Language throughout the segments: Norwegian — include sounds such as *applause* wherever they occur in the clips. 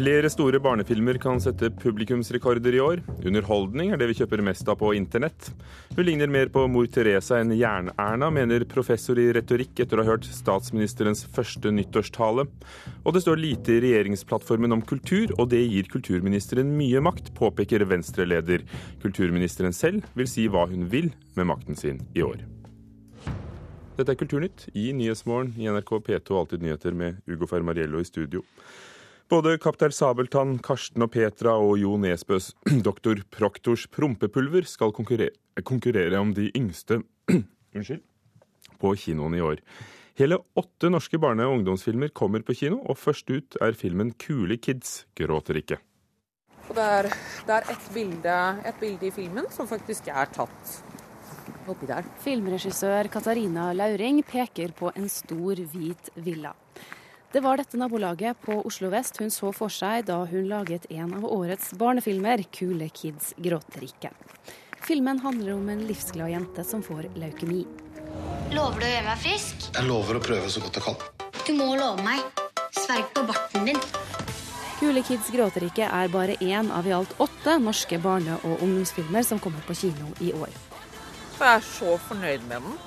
Flere store barnefilmer kan sette publikumsrekorder i år. Underholdning er det vi kjøper mest av på internett. Hun ligner mer på mor Teresa enn Jern-Erna, mener professor i retorikk etter å ha hørt statsministerens første nyttårstale. Og det står lite i regjeringsplattformen om kultur, og det gir kulturministeren mye makt, påpeker Venstre-leder. Kulturministeren selv vil si hva hun vil med makten sin i år. Dette er Kulturnytt i Nyhetsmorgen i NRK P2 Alltid nyheter med Ugo Fermariello i studio. Både Kaptein Sabeltann, Karsten og Petra og Jo Nesbøs *clears throat* doktor Proktors prompepulver skal konkurrere, konkurrere om de yngste *clears throat* unnskyld, på kinoen i år. Hele åtte norske barne- og ungdomsfilmer kommer på kino, og først ut er filmen 'Kule kids gråter ikke'. Og det er, det er et, bilde, et bilde i filmen som faktisk er tatt oppi der. Filmregissør Katarina Lauring peker på en stor, hvit villa. Det var dette nabolaget på Oslo vest hun så for seg da hun laget en av årets barnefilmer, 'Kule kids gråter ikke'. Filmen handler om en livsglad jente som får leukemi. Lover du å gjøre meg frisk? Jeg lover å prøve så godt jeg kan. Du må love meg. Sverg på barten din. 'Kule kids gråter ikke' er bare én av i alt åtte norske barne- og ungdomsfilmer som kommer på kino i år. Jeg er så fornøyd med den.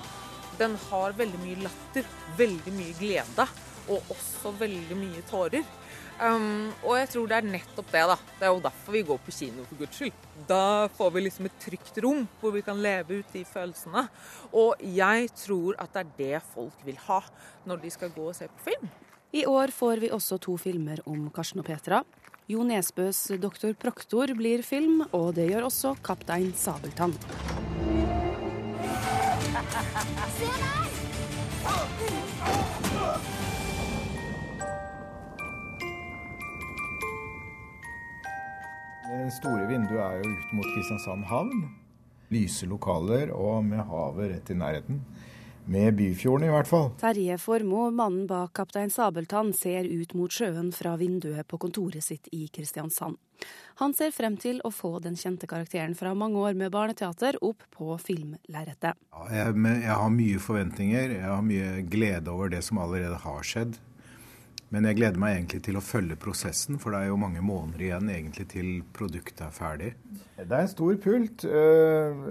Den har veldig mye latter, veldig mye glede og også veldig mye tårer. Um, og jeg tror det er nettopp det, da. Det er jo derfor vi går på kino, for guds skyld. Da får vi liksom et trygt rom hvor vi kan leve ut de følelsene. Og jeg tror at det er det folk vil ha når de skal gå og se på film. I år får vi også to filmer om Karsten og Petra. Jo Nesbøs 'Doktor Proktor' blir film, og det gjør også 'Kaptein Sabeltann'. *laughs* Se der! Det store vinduet er jo ut mot Kristiansand havn. Lyse lokaler og med havet rett i nærheten. Med Byfjorden, i hvert fall. Terje Formoe, mannen bak Kaptein Sabeltann, ser ut mot sjøen fra vinduet på kontoret sitt i Kristiansand. Han ser frem til å få den kjente karakteren fra mange år med barneteater opp på filmlerretet. Ja, jeg, jeg har mye forventninger. Jeg har mye glede over det som allerede har skjedd. Men jeg gleder meg egentlig til å følge prosessen, for det er jo mange måneder igjen egentlig til produktet er ferdig. Det er en stor pult. Eh,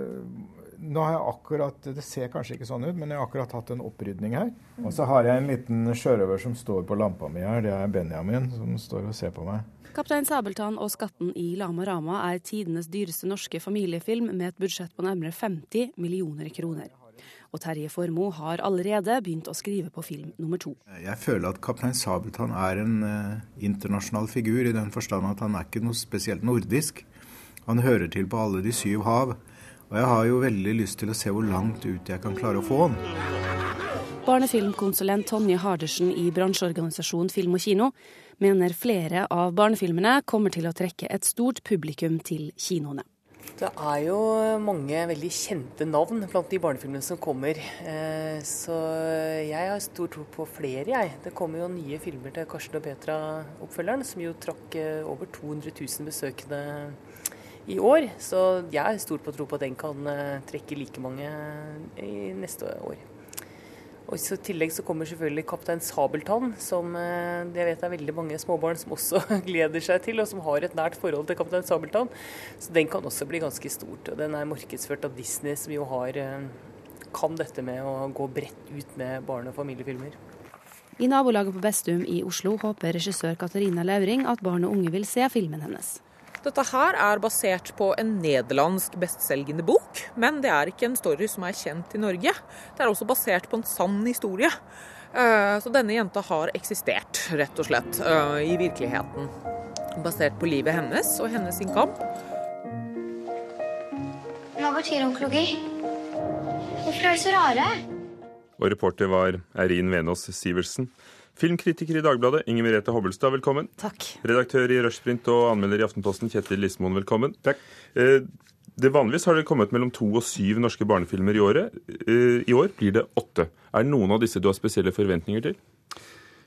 nå har jeg akkurat, Det ser kanskje ikke sånn ut, men jeg har akkurat hatt en opprydning her. Og så har jeg en liten sjørøver som står på lampa mi her. Det er Benjamin som står og ser på meg. Kaptein Sabeltann og Skatten i Lama Rama er tidenes dyreste norske familiefilm med et budsjett på nærmere 50 millioner kroner og Terje Formoe har allerede begynt å skrive på film nummer to. Jeg føler at Kaptein Sabeltann er en eh, internasjonal figur, i den forstand at han er ikke noe spesielt nordisk. Han hører til på alle de syv hav. Og jeg har jo veldig lyst til å se hvor langt ut jeg kan klare å få han. Barnefilmkonsulent Tonje Hardersen i bransjeorganisasjonen Film og Kino mener flere av barnefilmene kommer til å trekke et stort publikum til kinoene. Det er jo mange veldig kjente navn blant de barnefilmene som kommer. Eh, så jeg har stor tro på flere, jeg. Det kommer jo nye filmer til Karsten og Petra-oppfølgeren, som jo trakk eh, over 200 000 besøkende i år. Så jeg har stor på tro på at den kan eh, trekke like mange i neste år. Og I tillegg så kommer selvfølgelig Kaptein Sabeltann, som eh, jeg vet er veldig mange småbarn som også *laughs* gleder seg til, og som har et nært forhold til Kaptein Sabeltann. Så den kan også bli ganske stort. og Den er markedsført av Disney, som jo har, eh, kan dette med å gå bredt ut med barne- og familiefilmer. I nabolaget på Bestum i Oslo håper regissør Katarina Lauring at barn og unge vil se filmen hennes. Dette her er basert på en nederlandsk bestselgende bok, men det er ikke en story som er kjent i Norge. Det er også basert på en sann historie. Eh, så denne jenta har eksistert, rett og slett, eh, i virkeligheten. Basert på livet hennes og hennes sin kamp. Hva betyr onkologi? Hvorfor er de så rare? Og reporter var Eirin Venås Sivertsen. Filmkritiker i Dagbladet, Inger Merete Hobbelstad, velkommen. Takk. Redaktør i Rushprint og anmelder i Aftenposten, Kjetil Lismoen, velkommen. Takk. Eh, det Vanligvis har det kommet mellom to og syv norske barnefilmer i året. Eh, I år blir det åtte. Er det noen av disse du har spesielle forventninger til?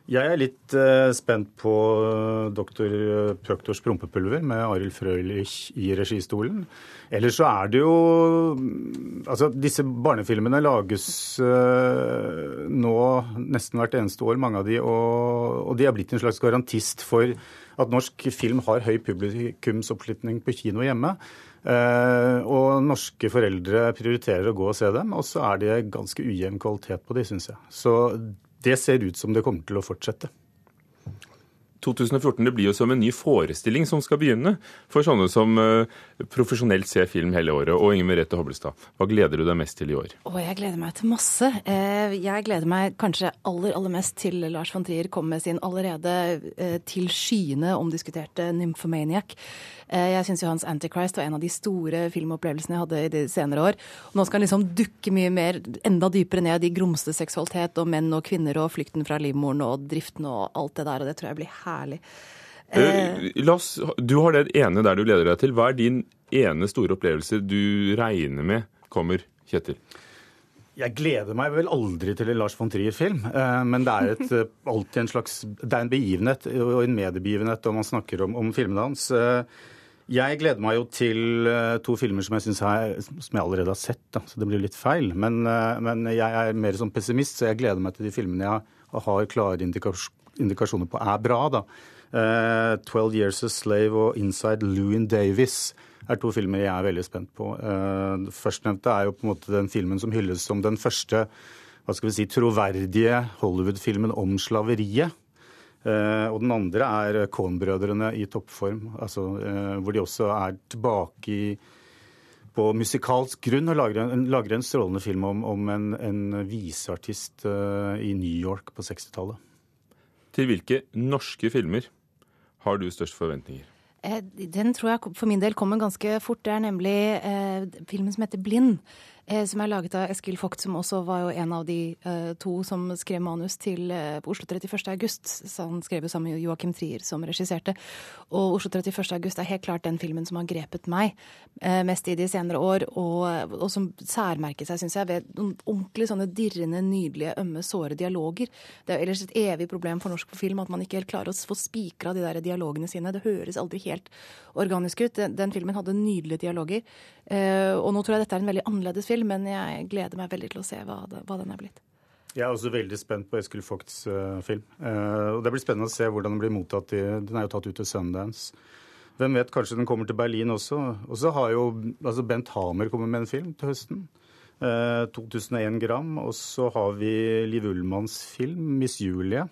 Jeg er litt uh, spent på uh, doktor uh, prompepulver med Arild Frølich i registolen. Ellers så er det jo mm, Altså, disse barnefilmene lages nå nesten hvert eneste år, mange av de, og, og de er blitt en slags garantist for at norsk film har høy publikumsoppslutning på kino hjemme. Og norske foreldre prioriterer å gå og se dem, og så er det ganske ujevn kvalitet på de, syns jeg. Så det ser ut som det kommer til å fortsette. 2014 det blir jo som en ny forestilling som skal begynne for sånne som uh, profesjonelt ser film hele året. Og Inger Merete Hobbelstad, hva gleder du deg mest til i år? Å, jeg gleder meg til masse. Eh, jeg gleder meg kanskje aller, aller mest til Lars von Trier kom med sin allerede eh, til skyene omdiskuterte Nymphomaniac. Eh, jeg syns jo hans Antichrist var en av de store filmopplevelsene jeg hadde i de senere år. Nå skal han liksom dukke mye mer, enda dypere ned i grumsete seksualitet og menn og kvinner og flykten fra livmoren og driften og alt det der, og det tror jeg blir herlig. Eh, oss, du har det ene der du leder deg til. Hva er din ene store opplevelse du regner med kommer, Kjetil? Jeg gleder meg vel aldri til en Lars von Trier-film, men det er et, alltid en slags Det er en begivenhet og en mediebegivenhet om man snakker om, om filmene hans. Jeg gleder meg jo til eh, to filmer som jeg, synes jeg, som jeg allerede har sett, da, så det blir litt feil. Men, eh, men, jeg er mer som pessimist, så jeg gleder meg til de filmene jeg har klare indikasjoner på er bra. da. Uh, Years a Slave' og 'Inside Louin Davis' er to filmer jeg er veldig spent på. Uh, Førstnevnte er jo på en måte den filmen som hylles som den første hva skal vi si, troverdige Hollywood-filmen om slaveriet. Uh, og den andre er Cohn-brødrene i toppform, altså, uh, hvor de også er tilbake i, på musikalsk grunn og lager en, lager en strålende film om, om en, en viseartist i New York på 60-tallet. Til hvilke norske filmer har du størst forventninger? Den tror jeg for min del kommer ganske fort. Det er nemlig eh, filmen som heter 'Blind'. Eh, som er laget av Eskil Vogt, som også var jo en av de uh, to som skrev manus til uh, på Oslo 31. august. Så han skrev jo sammen med Joakim Trier, som regisserte. Og Oslo 31. august er helt klart den filmen som har grepet meg mest i de senere år, og, og som særmerket seg, syns jeg, ved noen ordentlig sånne dirrende, nydelige, ømme, såre dialoger. Det er ellers et evig problem for norsk film at man ikke helt klarer å få spikra de der dialogene sine. Det høres aldri helt organisk ut. Den, den filmen hadde nydelige dialoger. og nå tror jeg dette er en veldig annerledes film film, men jeg gleder meg veldig til å se hva, det, hva den er blitt. Jeg er også veldig spent på Eskil Vogts uh, film. Uh, og Det blir spennende å se hvordan den blir mottatt. I, den er jo tatt ut til Sundance. Hvem vet, kanskje den kommer til Berlin også. Og så har jo altså Bent Hamer kommet med en film til høsten. Uh, 2001 gram. Og så har vi Liv Ullmanns film 'Miss Julie'.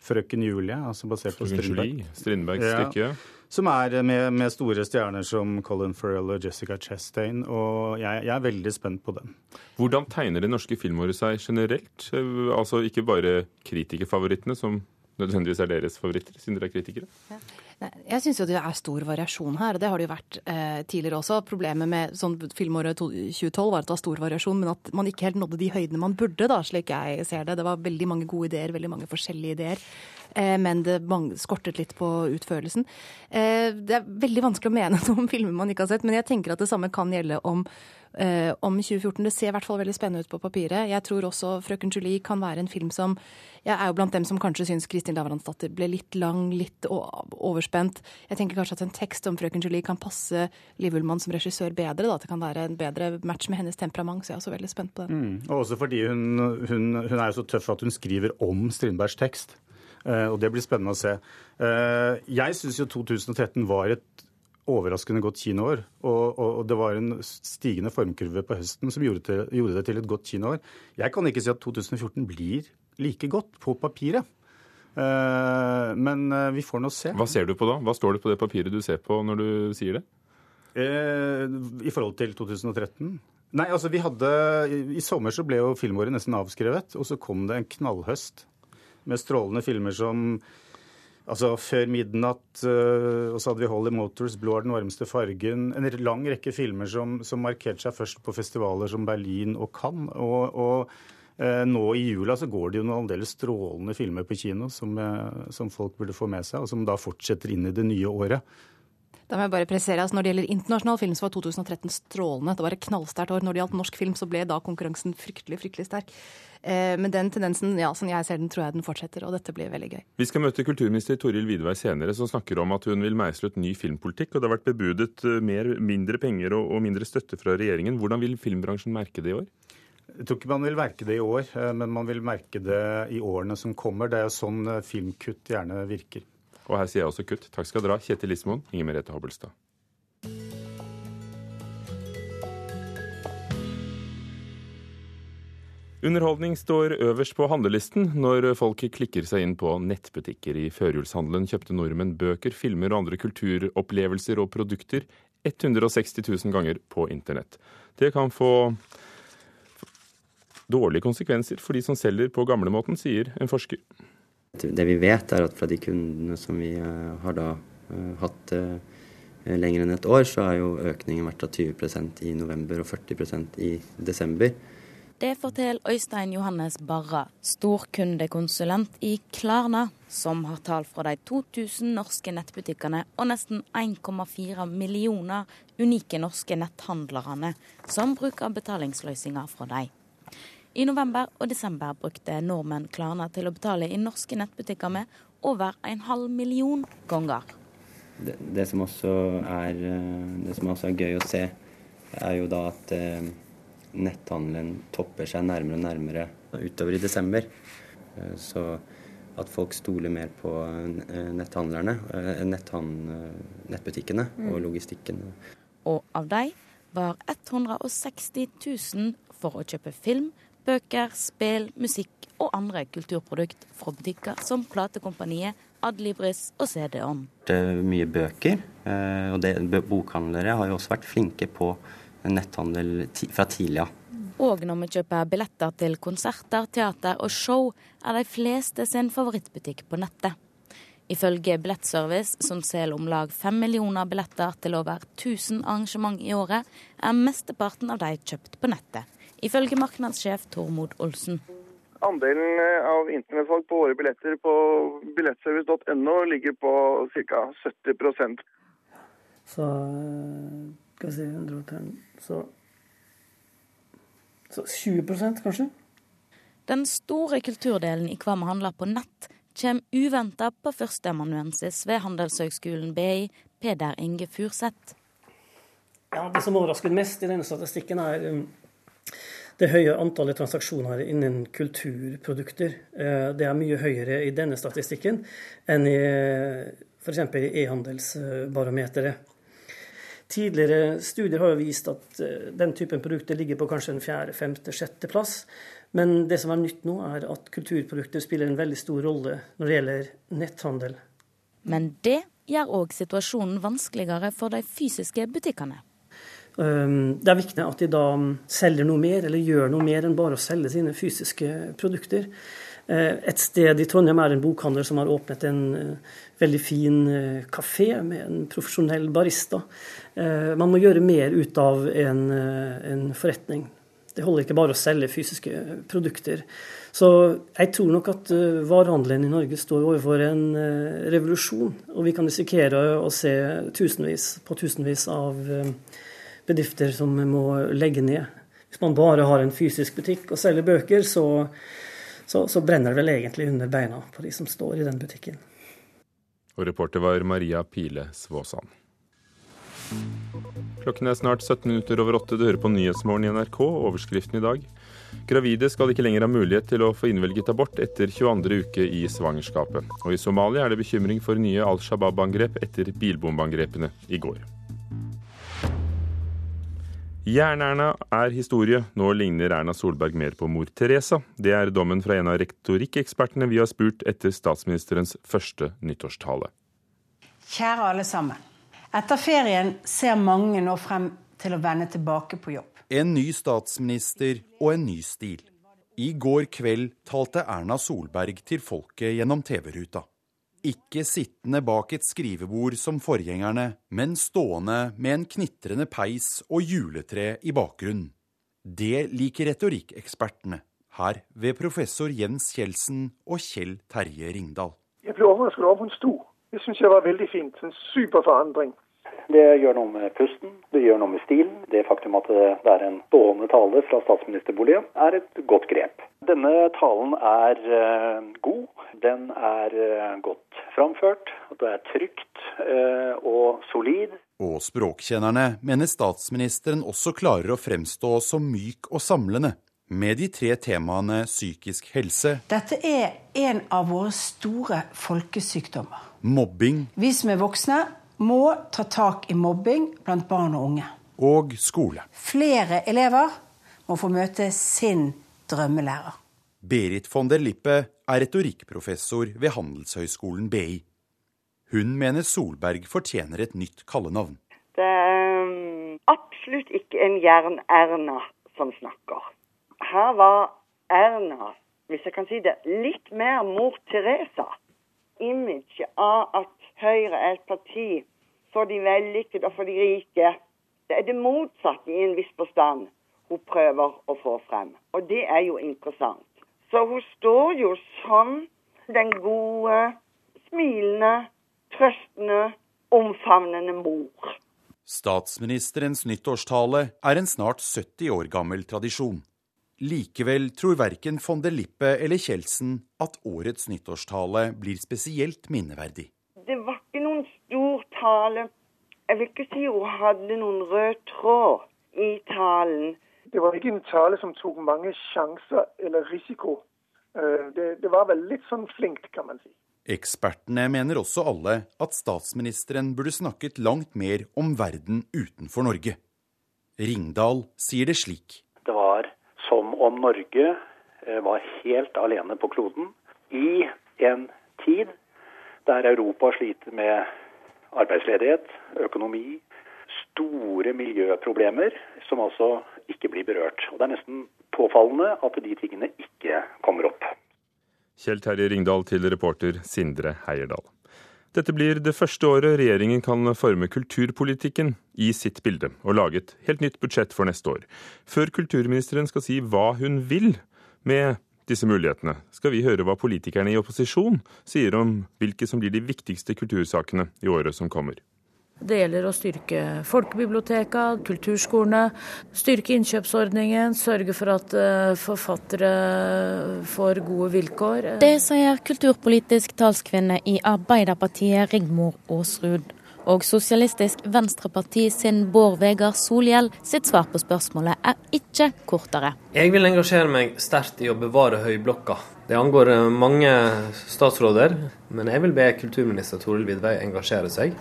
'Frøken Julie', altså basert på Strindberg. Strindbergs ja. stykke som er med, med, store stjerner som Colin Farrell og Jessica Chastain. Og jeg, jeg, er veldig spent på den. Hvordan tegner det norske filmåret seg generelt? Altså ikke bare kritikerfavorittene, som nødvendigvis er deres favoritter, siden dere er kritikere? Ja. Jeg syns jo det er stor variasjon her, og det har det jo vært eh, tidligere også. Problemet med sånn filmåret 2012 var at det var stor variasjon, men at man ikke helt nådde de høydene man burde, da, slik jeg ser det. Det var veldig mange gode ideer, veldig mange forskjellige ideer. Eh, men det skortet litt på utførelsen. Eh, det er veldig vanskelig å mene *laughs* noe om filmer man ikke har sett, men jeg tenker at det samme kan gjelde om Uh, om 2014. Det ser i hvert fall veldig spennende ut på papiret. Jeg tror også 'Frøken Julie' kan være en film som Jeg er jo blant dem som kanskje syns 'Kristin Lavransdatter' ble litt lang, litt overspent. Jeg tenker kanskje at en tekst om 'Frøken Julie' kan passe Liv Ullmann som regissør bedre. Da. At det kan være en bedre match med hennes temperament. Så jeg er også veldig spent på den. Mm. Og også fordi hun, hun, hun er jo så tøff at hun skriver om Strindbergs tekst. Uh, og det blir spennende å se. Uh, jeg syns jo 2013 var et overraskende godt kinoår. Og, og, og, det var en stigende formkurve på høsten som gjorde, til, gjorde, det til et godt kinoår. Jeg kan ikke si at 2014 blir like godt på papiret. Uh, men uh, vi får nå se. Hva ser du på da? Hva står det på det papiret du ser på når du sier det? Uh, I forhold til 2013? Nei, altså vi hadde I sommer så ble jo filmåret nesten avskrevet. Og så kom det en knallhøst med strålende filmer som Altså Før midnatt, uh, og så hadde vi Holly Motors, 'Blå er den varmeste fargen'. En lang rekke filmer som, som markerte seg først på festivaler som Berlin og Cannes. Og, og uh, nå i jula så går det jo noen aldeles strålende filmer på kino som, uh, som, folk burde få med seg, og som da fortsetter inn i det nye året. Da må jeg bare presisere, altså Når det gjelder internasjonal film, så var 2013 strålende. Det var et knallsterkt år. Når det gjaldt norsk film, så ble da konkurransen fryktelig, fryktelig sterk. Eh, men den tendensen, ja, som jeg ser den, tror jeg den fortsetter, og dette blir veldig gøy. Vi skal møte kulturminister Toril Vidvei senere, som snakker om at hun vil meisle ut ny filmpolitikk. Og det har vært bebudet eh, mer, mindre penger og, og mindre støtte fra regjeringen. Hvordan vil filmbransjen merke det i år? Jeg tror ikke man vil merke det i år, eh, men man vil merke det i årene som kommer. Det er jo sånn filmkutt gjerne virker. Og her sier jeg også kutt. Takk skal dere ha, Kjetil Ismoen, Inger Merete Hobbelstad. Underholdning står øverst på handlelisten når folk klikker seg inn på nettbutikker. I førjulshandelen kjøpte nordmenn bøker, filmer og andre kulturopplevelser og produkter 160 000 ganger på internett. Det kan få dårlige konsekvenser for de som selger på gamlemåten, sier en forsker. Det vi vet, er at fra de kundene som vi eh, har da eh, hatt eh, lenger enn et år, så har jo økningen vært av 20% i november og 40% i desember. Det forteller Øystein Johannes Barra, storkundekonsulent i Klarna, som har tall fra de 2000 norske nettbutikkene og nesten 1,4 millioner unike norske netthandlerne som bruker betalingsløsninger fra dem. I november og desember brukte nordmenn Klarna til å betale i norske nettbutikker med over en halv million ganger. Det, det, som er, eh, det, som også er, gøy å se, er jo da at eh, netthandelen topper seg nærmere og nærmere utover i desember. Eh, så at folk stoler mer på eh, netthandlerne, nettbutikkene mm. og logistikken. Og av de var 160 000 for å kjøpe film, bøker, spill, musikk og andre kulturprodukt fra butikker som platekompaniet Adlibris og CD-ON. Det er mye bøker, eh, og det, bokhandlere har jo også vært flinke på netthandel fra tidlig av. Og når vi kjøper billetter til konserter, teater og show, er de fleste sin favorittbutikk på nettet. Ifølge Billettservice, som selger om lag fem millioner billetter til over 1000 arrangement i året, er mesteparten av de kjøpt på nettet ifølge markedssjef Tormod Olsen. Andelen eh, av internettsalg på våre billetter på billettservice.no ligger på ca. 70% Så eh, skal vi si 110 så, så 20% kanskje? Den store kulturdelen i hva vi handler på nett, kommer uventa på førsteamanuensis ved Handelshøgskolen BI, Peder Inge Furseth. Ja, Det som overrasker mest i denne statistikken, er um, det høye antallet transaksjoner innen kulturprodukter. Eh, det er mye høyere i denne statistikken enn i f.eks. e-handelsbarometeret. Tidligere studier har vist at eh, den typen produkter ligger på kanskje en fjerde, femte, sjette plass. Men det som er nytt nå, er at kulturprodukter spiller en veldig stor rolle når det gjelder netthandel. Men det gjør òg situasjonen vanskeligere for de fysiske butikkene. Ehm, det er viktig at de da selger noe mer, eller gjør noe mer enn bare å selge sine fysiske produkter. Eh, et sted i Trondheim er en bokhandler som har åpnet en eh, veldig fin eh, kafé med en profesjonell barista. Man må gjøre mer ut av en, en forretning. Det holder ikke bare å selge fysiske produkter. Så jeg tror nok at varehandelen i Norge står overfor en revolusjon. Og vi kan risikere å se tusenvis på tusenvis av bedrifter som må legge ned. Hvis man bare har en fysisk butikk og selger bøker, så, så, så brenner det vel egentlig under beina på de som står i den butikken. Og reporter var Maria Pile Svåsand. Klokken er snart 17 minutter over åtte. Du hører på Nyhetsmorgen i NRK. Overskriften i dag. Gravide skal ikke lenger ha mulighet til å få innvilget abort etter 22. uke i svangerskapet. Og i Somalia er det bekymring for nye Al Shabaab-angrep etter bilbombeangrepene i går. Jern-Erna er historie. Nå ligner Erna Solberg mer på mor Teresa. Det er dommen fra en av retorikkekspertene vi har spurt etter statsministerens første nyttårstale. Kjære alle sammen. Etter ferien ser mange nå frem til å vende tilbake på jobb. En ny statsminister og en ny stil. I går kveld talte Erna Solberg til folket gjennom TV-ruta. Ikke sittende bak et skrivebord som forgjengerne, men stående med en knitrende peis og juletre i bakgrunnen. Det liker retorikkekspertene, her ved professor Jens Kjeldsen og Kjell Terje Ringdal. Jeg ble overrasket over hun sto. Det syns jeg var veldig fint. En super forandring. Det gjør noe med pusten, det gjør noe med stilen. Det faktum at det er en stående tale fra statsministerboligen, er et godt grep. Denne talen er uh, god. Den er uh, godt framført. Det er trygt uh, og solid. Og språkkjennerne mener statsministeren også klarer å fremstå som myk og samlende med de tre temaene psykisk helse Dette er en av våre store folkesykdommer. Mobbing. Vi som er voksne, må ta tak i mobbing blant barn og unge. Og skole. Flere elever må få møte sin drømmelærer. Berit von der Lippe er retorikkprofessor ved Handelshøyskolen BI. Hun mener Solberg fortjener et nytt kallenavn. Det er um, absolutt ikke en Jern-Erna som snakker. Her var Erna, hvis jeg kan si det, litt mer mor Teresa. Image av at Høyre er et parti for de vellykkede og for de rike. Det er det motsatte i en viss forstand hun prøver å få frem. Og det er jo interessant. Så hun står jo som den gode, smilende, trøstende, omfavnende mor. Statsministerens nyttårstale er en snart 70 år gammel tradisjon. Likevel tror verken von der Lippe eller Kjeldsen at årets nyttårstale blir spesielt minneverdig det var ikke noen stor tale. Jeg vil ikke si hun hadde noen rød tråd i talen. Det var ikke en tale som tok mange sjanser eller risiko. Øh, det, det var vel litt sånn flinkt, kan man si. Ekspertene mener også alle at statsministeren burde snakket langt mer om verden utenfor Norge. Ringdal sier det slik. Det var som om Norge øh, var helt alene på kloden i en tid der Europa sliter med arbeidsledighet, økonomi, store miljøproblemer som altså ikke blir berørt. Og Det er nesten påfallende at de tingene ikke kommer opp. Kjell Terje Ringdal til reporter Sindre Heierdal. Dette blir det første året regjeringen kan forme kulturpolitikken i sitt bilde, og lage et helt nytt budsjett for neste år. Før kulturministeren skal si hva hun vil med disse mulighetene, skal vi høre hva politikerne i opposisjon sier om hvilke som blir de viktigste kultursakene i året som kommer. Det gjelder å styrke folkebiblioteka, kulturskolene, styrke innkjøpsordningen, sørge for at eh, forfattere får gode vilkår. Det sier kulturpolitisk talskvinne i Arbeiderpartiet Rigmor Aasrud og Sosialistisk Venstreparti sin Bård Vegar Solhjell sitt svar på spørsmålet er ikke kortere. Jeg vil engasjere meg sterkt i å bevare Høyblokka. Det angår eh, mange statsråder, men jeg vil be kulturminister Toril Vidvei engasjere seg.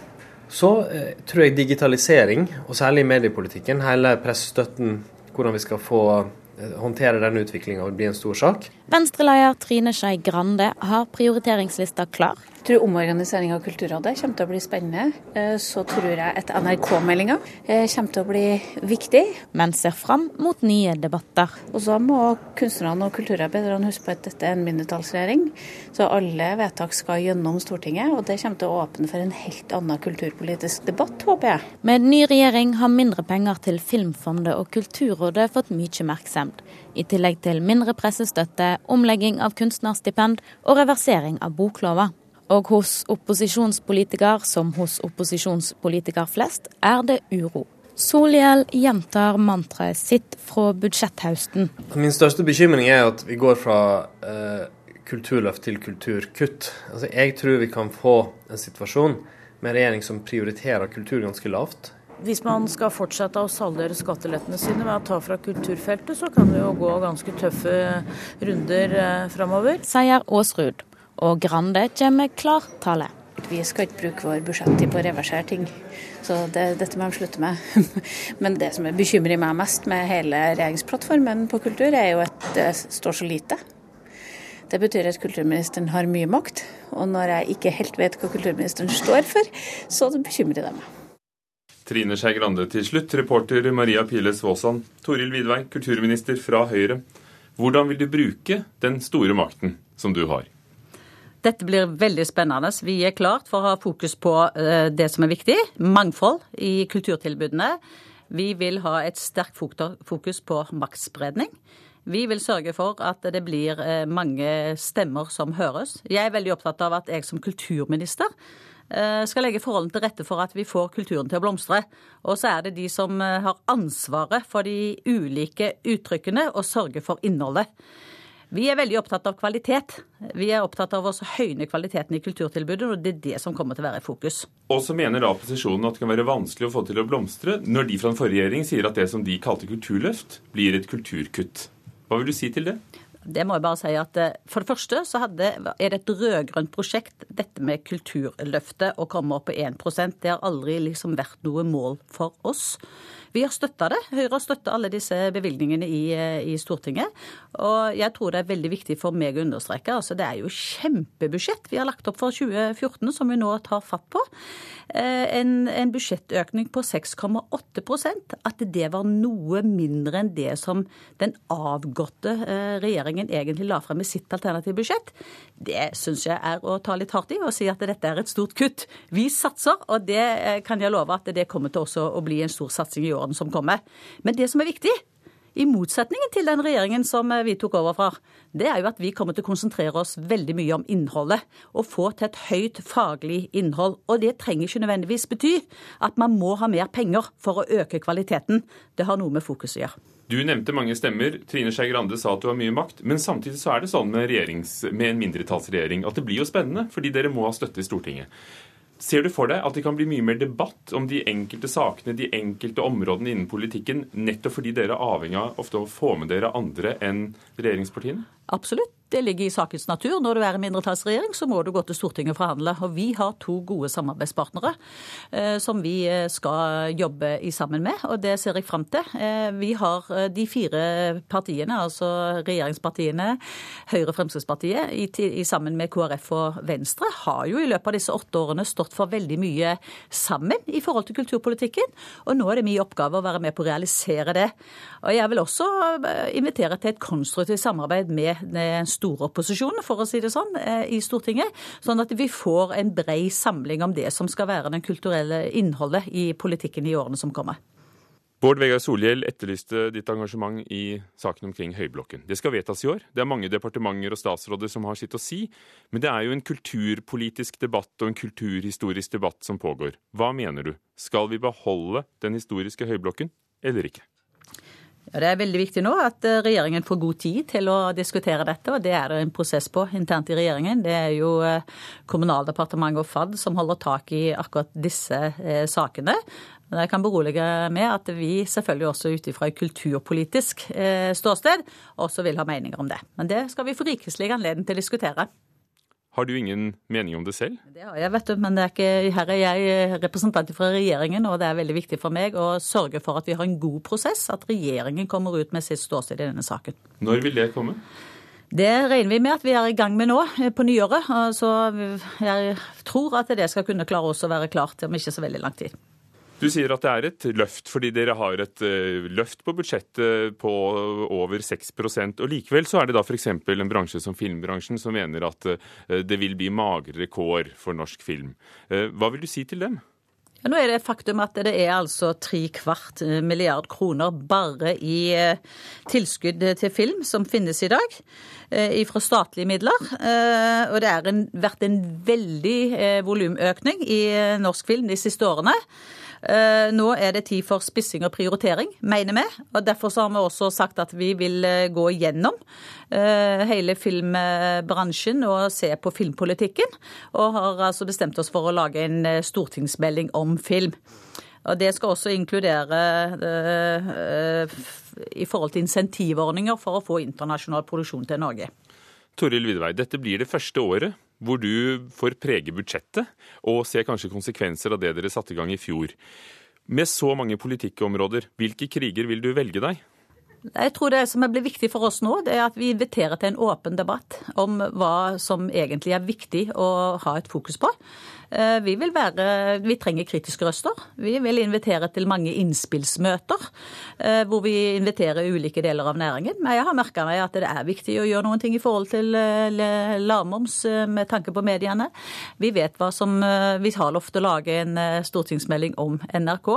Så eh, tror jeg digitalisering, og særlig mediepolitikken, hele pressestøtten, hvordan vi skal få håndtere den utviklinga og bli en stor sak. Venstreleder Trine Skei Grande har prioriteringslista klar. Jeg tror omorganisering av Kulturrådet kommer til å bli spennende. Eh, så tror jeg at NRK-meldinga eh, kommer til å bli viktig. Men ser fram mot nye debatter. Og så må kunstnerne og kulturarbeiderne huske på at dette er en mindretallsregjering. Så alle vedtak skal gjennom Stortinget, og det kommer til å åpne for en helt annen kulturpolitisk debatt, håper jeg. Med ny regjering har mindre penger til Filmfondet og Kulturrådet fått mye oppmerksomhet nevnd, i tillegg til mindre pressestøtte, omlegging av kunstnerstipend og reversering av boklova. Og hos opposisjonspolitiker, som hos opposisjonspolitiker flest, er det uro. Solhjell gjentar mantraet sitt fra budsjetthausten. Min største bekymring er at vi går fra eh, kulturløft til kulturkutt. Altså, jeg tror vi kan få en situasjon med regjering som prioriterer kultur ganske lavt. Hvis man skal fortsette å saldere skattelettene sine ved å ta fra kulturfeltet, så kan det jo gå ganske tøffe runder eh, framover. Sier Aasrud. Og Grande kommer med klartale. Vi skal ikke bruke vår budsjettid på å reversere ting. Så det, dette må de slutte med. *laughs* Men det som bekymrer meg mest med hele regjeringsplattformen på kultur, er jo at det står så lite. Det betyr at kulturministeren har mye makt. Og når jeg ikke helt vet hva kulturministeren står for, så bekymrer det meg. Trine Skei Grande til slutt, reporter Maria Piles Vaasan. Toril Vidvei, kulturminister fra Høyre. Hvordan vil du bruke den store makten som du har? Dette blir veldig spennende. Vi er klart for å ha fokus på eh, det som er viktig. Mangfold i kulturtilbudene. Vi vil ha et sterkt fokus på maktspredning. Vi vil sørge for at det blir eh, mange stemmer som høres. Jeg er veldig opptatt av at jeg som kulturminister skal legge forholdene til rette for at vi får kulturen til å blomstre. Og så er det de som har ansvaret for de ulike uttrykkene og sørger for innholdet. Vi er veldig opptatt av kvalitet. Vi er opptatt av å høyne kvaliteten i kulturtilbudet, og det er det som kommer til å være i fokus. Og så mener da opposisjonen at det kan være vanskelig å få til å blomstre, når de fra den forrige regjering sier at det som de kalte kulturløft, blir et kulturkutt. Hva vil du si til det? Det må jeg bare si at eh, For det første så hadde, er det et rød-grønt prosjekt, dette med Kulturløftet, å komme opp på 1% Det har aldri liksom vært noe mål for oss. Vi har støtta det. Høyre har støtta alle disse bevilgningene i, eh, i, Stortinget. Og jeg tror det er veldig viktig for meg å understreke. altså Det er jo kjempebudsjett vi har lagt opp for 2014, som vi nå tar fatt på. Eh, en, en budsjettøkning på 6,8% At det var noe mindre enn det som den avgåtte eh, regjeringen egentlig la frem i sitt alternative budsjett, det syns jeg er å ta litt hardt i og si at dette er et stort kutt. Vi satser, og det kan jeg love at det kommer til også å bli en stor satsing i år årene som kommer. Men det som er viktig, i motsetningen til den regjeringen som vi tok over fra, det er jo at vi kommer til å konsentrere oss veldig mye om innholdet. Og få til et høyt faglig innhold. Og det trenger ikke nødvendigvis bety at man må ha mer penger for å øke kvaliteten. Det har noe med fokus å gjøre. Du nevnte mange stemmer. Trine Skei Grande sa at du har mye makt. Men samtidig så er det sånn med, med en mindretallsregjering at det blir jo spennende, fordi dere må ha støtte i Stortinget. Ser du for deg at det kan bli mye mer debatt om de enkelte sakene, de enkelte områdene innen politikken, nettopp fordi dere er avhengig av ofte å få med dere andre enn regjeringspartiene? Absolutt. Det ligger i sakens natur. Når du er en mindretallsregjering, så må du gå til Stortinget og forhandle. Og vi har to gode samarbeidspartnere eh, som vi eh, skal jobbe i sammen med, og det ser jeg fram til. Eh, vi har eh, de fire partiene, altså regjeringspartiene, Høyre og Fremskrittspartiet, i, i, sammen med KrF og Venstre, har jo i løpet av disse åtte årene stått for veldig mye sammen i forhold til kulturpolitikken. Og nå er det min oppgave å være med på å realisere det. Og jeg vil også eh, invitere til et konstruktivt samarbeid med den store opposisjonen, for å si det sånn, eh, i Stortinget. Sånn at vi får en brei samling om det som skal være den kulturelle innholdet i politikken i årene som kommer. Bård Vegar Solhjell etterlyste ditt engasjement i saken omkring Høyblokken. Det skal vedtas i år. Det er mange departementer og statsråder som har sitt å si. Men det er jo en kulturpolitisk debatt og en kulturhistorisk debatt som pågår. Hva mener du? Skal vi beholde den historiske Høyblokken eller ikke? Ja, det er veldig viktig nå at eh, regjeringen får god tid til å diskutere dette, og det er det en prosess på internt i regjeringen. Det er jo eh, Kommunaldepartementet og FAD som holder tak i akkurat disse eh, sakene. Men jeg kan berolige med at vi selvfølgelig også ut ifra et kulturpolitisk ståsted også vil ha meninger om det. Men det skal vi få rikeslig anledning til å diskutere. Har du ingen mening om det selv? Det har jeg, vet du. Men ikke, her er jeg representant fra regjeringen, og det er veldig viktig for meg å sørge for at vi har en god prosess, at regjeringen kommer ut med sitt ståsted i denne saken. Når vil det komme? Det regner vi med at vi er i gang med nå, eh, på nyåret. Så jeg tror at det skal kunne klare oss å være klart om ikke så veldig lang tid. Du sier at det er et løft fordi dere har et uh, løft på budsjettet på over 6% og Likevel så er det da f.eks. en bransje som filmbransjen som mener at uh, det vil bli magrere kår for norsk film. Uh, hva vil du si til dem? Ja, nå er det faktum at det er altså tre kvart milliard kroner bare i tilskudd til film som finnes i dag fra statlige midler. Og det har vært en veldig volumøkning i norsk film de siste årene. Eh, nå er det tid for spissing og prioritering, mener vi. og Derfor har vi også sagt at vi vil eh, gå gjennom eh, hele filmbransjen og se på filmpolitikken. Og har altså bestemt oss for å lage en stortingsmelding om film. Og Det skal også inkludere i forhold til insentivordninger for å få internasjonal produksjon til Norge. Toril Vidvei, dette blir det første året hvor du får prege budsjettet og se kanskje konsekvenser av det dere satte i gang i fjor. Med så mange politikkområder, hvilke kriger vil du velge deg? Jeg tror Det som blir viktig for oss nå, det er at vi inviterer til en åpen debatt om hva som egentlig er viktig å ha et fokus på. Eh, vi vil være Vi trenger kritiske røster. Vi vil invitere til mange innspillsmøter eh, hvor vi inviterer ulike deler av næringen. Men jeg har merka meg at det er viktig å gjøre noen ting i forhold til eh, lavmoms med tanke på mediene. Vi vet hva som Vi har lovt å lage en stortingsmelding om NRK,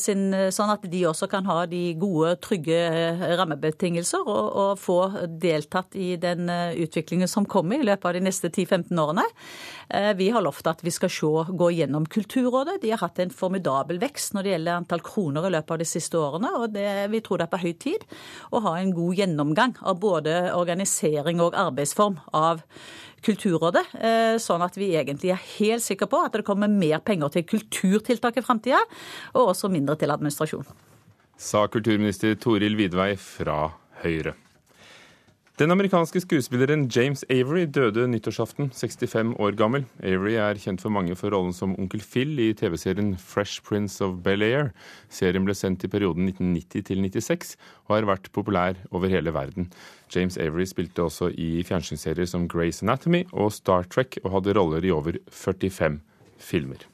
sånn at de også kan ha de gode, trygge rammebetingelser og, og få deltatt i den utviklingen som kommer i løpet av de neste 10-15 årene. Vi har lovt at vi skal se, gå gjennom Kulturrådet. De har hatt en formidabel vekst når det gjelder antall kroner i løpet av de siste årene. og det, Vi tror det er på høy tid å ha en god gjennomgang av både organisering og arbeidsform av Kulturrådet, eh, sånn at vi egentlig er helt sikre på at det kommer mer penger til kulturtiltak i framtida, og også mindre til administrasjon. Sa kulturminister Toril Vidvei fra Høyre. Den amerikanske skuespilleren James Avery døde nyttårsaften, 65 år gammel. Avery er kjent for mange for rollen som onkel Phil i TV-serien Fresh Prince of Bel-Air. Serien ble sendt i perioden 1990 til 96 og har vært populær over hele verden. James Avery spilte også i fjernsynsserier som Grace Anatomy og Star Trek, og hadde roller i over 45 filmer.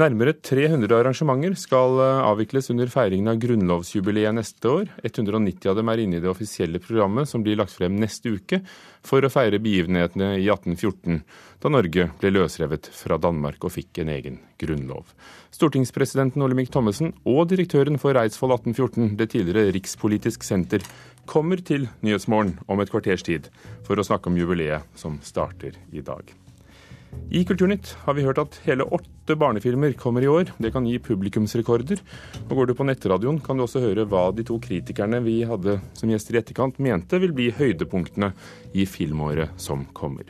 Nærmere 300 arrangementer skal eh, avvikles under feiringen av grunnlovsjubileet neste år. 190 av dem er inne i det offisielle programmet som blir lagt frem neste uke for å feire begivenhetene i 1814, da Norge ble løsrevet fra Danmark og fikk en egen grunnlov. Stortingspresidenten Olemic Thommessen og direktøren for Eidsvoll 1814, det tidligere Rikspolitisk senter, kommer til Nyhetsmorgen om et kvarters tid for å snakke om jubileet som starter i dag. I Kulturnytt har vi hørt at hele åtte barnefilmer kommer i år. Det kan gi publikumsrekorder. Og går du på nettradioen, kan du også høre hva de to kritikerne vi hadde som gjester i etterkant, mente vil bli høydepunktene i filmåret som kommer.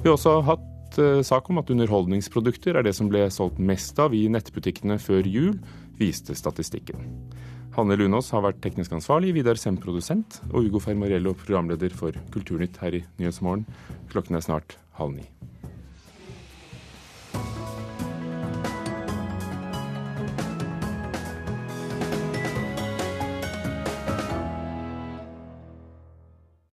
Vi har også hatt uh, sak om at underholdningsprodukter er det som ble solgt mest av i nettbutikkene før jul, viste statistikken. Hanne Lunås har vært teknisk ansvarlig, Vidar Sem produsent og Ugo Fermarello programleder for Kulturnytt her i Nyhetsmorgen. Klokken er snart halv ni.